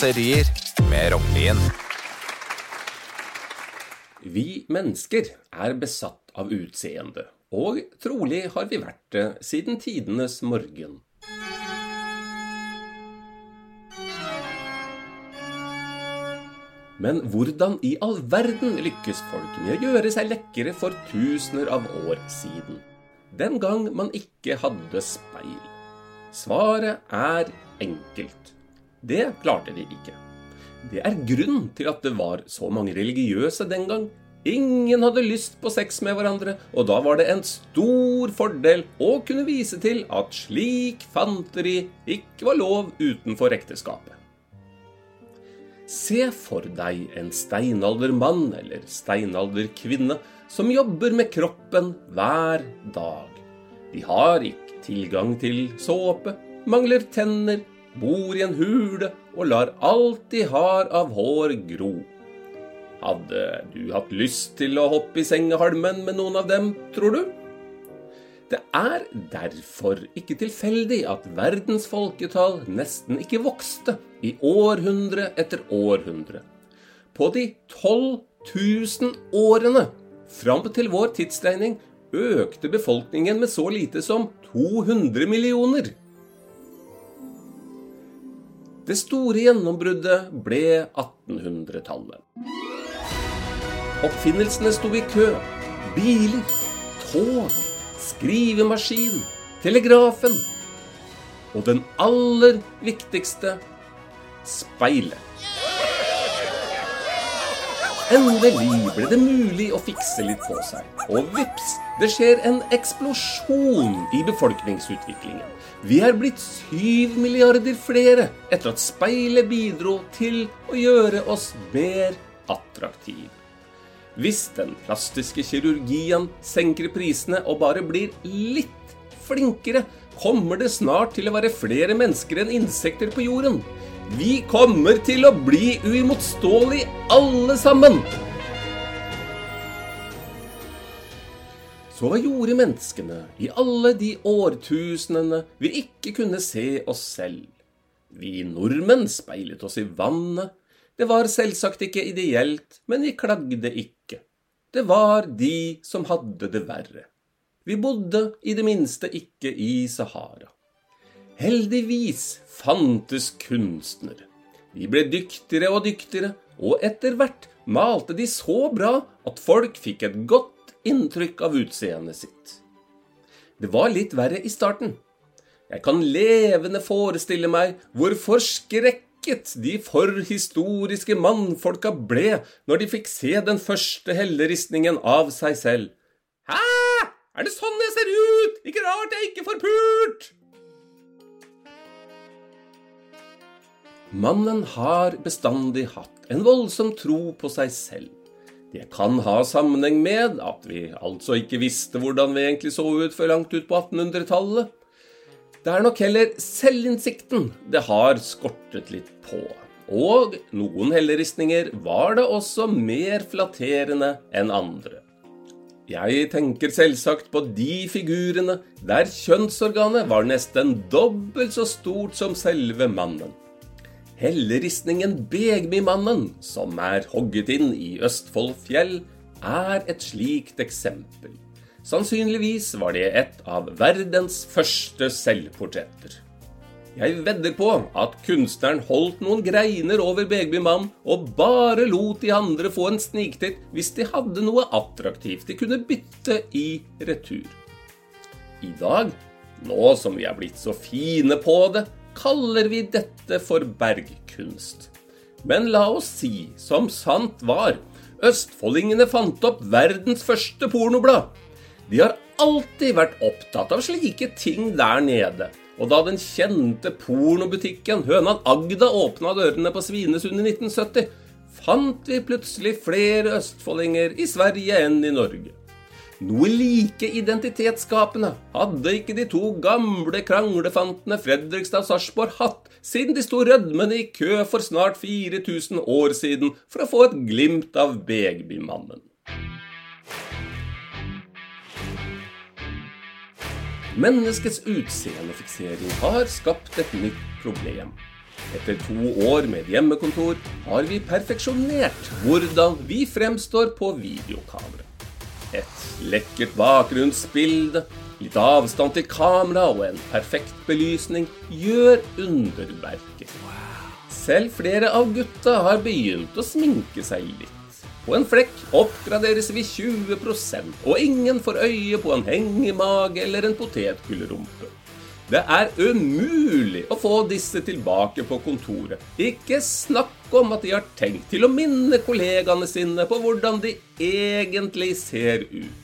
raserier med Rognlien. Vi mennesker er besatt av utseende, og trolig har vi vært det siden tidenes morgen. Men hvordan i all verden lykkes folk med å gjøre seg lekre for tusener av år siden? Den gang man ikke hadde speil. Svaret er enkelt. Det klarte de ikke. Det er grunn til at det var så mange religiøse den gang. Ingen hadde lyst på sex med hverandre, og da var det en stor fordel å kunne vise til at slik fanteri ikke var lov utenfor ekteskapet. Se for deg en steinaldermann eller steinalderkvinne som jobber med kroppen hver dag. De har ikke tilgang til såpe, mangler tenner, bor i en hule og lar alt de har av hår gro. Hadde du hatt lyst til å hoppe i sengehalmen med noen av dem, tror du? Det er derfor ikke tilfeldig at verdens folketall nesten ikke vokste i århundre etter århundre. På de 12 000 årene fram til vår tidsregning økte befolkningen med så lite som 200 millioner. Det store gjennombruddet ble 1800-tallet. Oppfinnelsene sto i kø. Biler, tog, skrivemaskin, telegrafen. Og den aller viktigste speilet. Endelig ble det mulig å fikse litt på seg. Og vips, det skjer en eksplosjon i befolkningsutviklingen. Vi er blitt syv milliarder flere etter at speilet bidro til å gjøre oss mer attraktive. Hvis den plastiske kirurgien senker prisene og bare blir litt flinkere, kommer det snart til å være flere mennesker enn insekter på jorden. Vi kommer til å bli uimotståelige alle sammen! Så hva gjorde menneskene i alle de årtusenene vi ikke kunne se oss selv? Vi nordmenn speilet oss i vannet. Det var selvsagt ikke ideelt, men vi klagde ikke. Det var de som hadde det verre. Vi bodde i det minste ikke i Sahara. Heldigvis fantes kunstnere. De ble dyktigere og dyktigere, og etter hvert malte de så bra at folk fikk et godt inntrykk av utseendet sitt. Det var litt verre i starten. Jeg kan levende forestille meg hvor forskrekket de forhistoriske mannfolka ble når de fikk se den første helleristningen av seg selv. Hæ? Er det sånn jeg ser ut? Ikke rart jeg ikke får pult! Mannen har bestandig hatt en voldsom tro på seg selv. Det kan ha sammenheng med at vi altså ikke visste hvordan vi egentlig så ut før langt ut på 1800-tallet. Det er nok heller selvinnsikten det har skortet litt på. Og noen helleristninger var det også mer flatterende enn andre. Jeg tenker selvsagt på de figurene der kjønnsorganet var nesten dobbelt så stort som selve mannen. Helleristningen Begmimannen, som er hogget inn i Østfold fjell, er et slikt eksempel. Sannsynligvis var det et av verdens første selvportretter. Jeg vedder på at kunstneren holdt noen greiner over Begbymannen og bare lot de andre få en sniktitt hvis de hadde noe attraktivt de kunne bytte i retur. I dag, nå som vi er blitt så fine på det, kaller vi dette for bergkunst. Men la oss si, som sant var, østfoldingene fant opp verdens første pornoblad. De har alltid vært opptatt av slike ting der nede. Og da den kjente pornobutikken Hønan Agda åpna dørene på Svinesund i 1970, fant vi plutselig flere østfoldinger i Sverige enn i Norge. Noe like identitetsskapende hadde ikke de to gamle kranglefantene Fredrikstad og Sarpsborg hatt siden de sto rødmende i kø for snart 4000 år siden for å få et glimt av Begbymannen. Menneskets utseendefiksering har skapt et nytt problem. Etter to år med hjemmekontor har vi perfeksjonert hvordan vi fremstår på videokamera. Et lekkert bakgrunnsbilde, litt avstand til kamera og en perfekt belysning gjør underverker. Selv flere av gutta har begynt å sminke seg litt. På en flekk oppgraderes vi 20% og ingen får øye på en hengemage eller en potetgullrumpe. Det er umulig å få disse tilbake på kontoret. Ikke snakk om at de har tenkt til å minne kollegaene sine på hvordan de egentlig ser ut.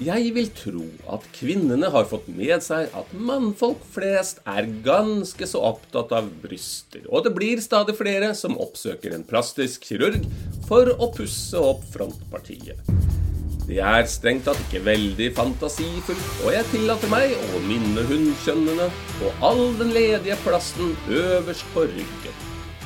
Jeg vil tro at kvinnene har fått med seg at mannfolk flest er ganske så opptatt av bryster, og det blir stadig flere som oppsøker en plastisk kirurg for å pusse opp frontpartiet. Det er strengt tatt ikke veldig fantasifullt, og jeg tillater meg å minne hundskjønnene på all den ledige plassen øverst på ryggen.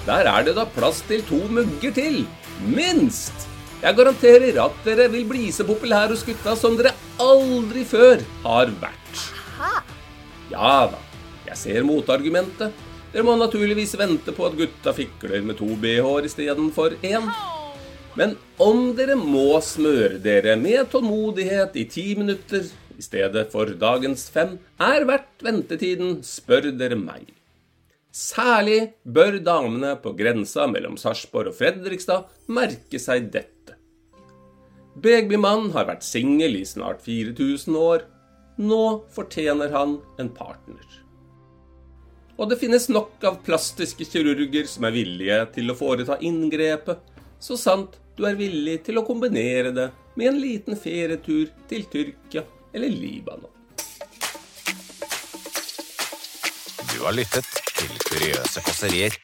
Der er det da plass til to mugger til. Minst! Jeg garanterer at dere vil bli så populære hos gutta som dere aldri før har vært. Ja da, jeg ser motargumentet. Dere må naturligvis vente på at gutta fikler med to bh-er istedenfor én. Men om dere må smøre dere med tålmodighet i ti minutter i stedet for dagens fem, er verdt ventetiden, spør dere meg. Særlig bør damene på grensa mellom Sarpsborg og Fredrikstad merke seg dette. Begby-mannen har vært singel i snart 4000 år. Nå fortjener han en partner. Og det finnes nok av plastiske kirurger som er villige til å foreta inngrepet, så sant du er villig til å kombinere det med en liten ferietur til Tyrkia eller Libanon. Du har lyttet til Kuriøse kåserier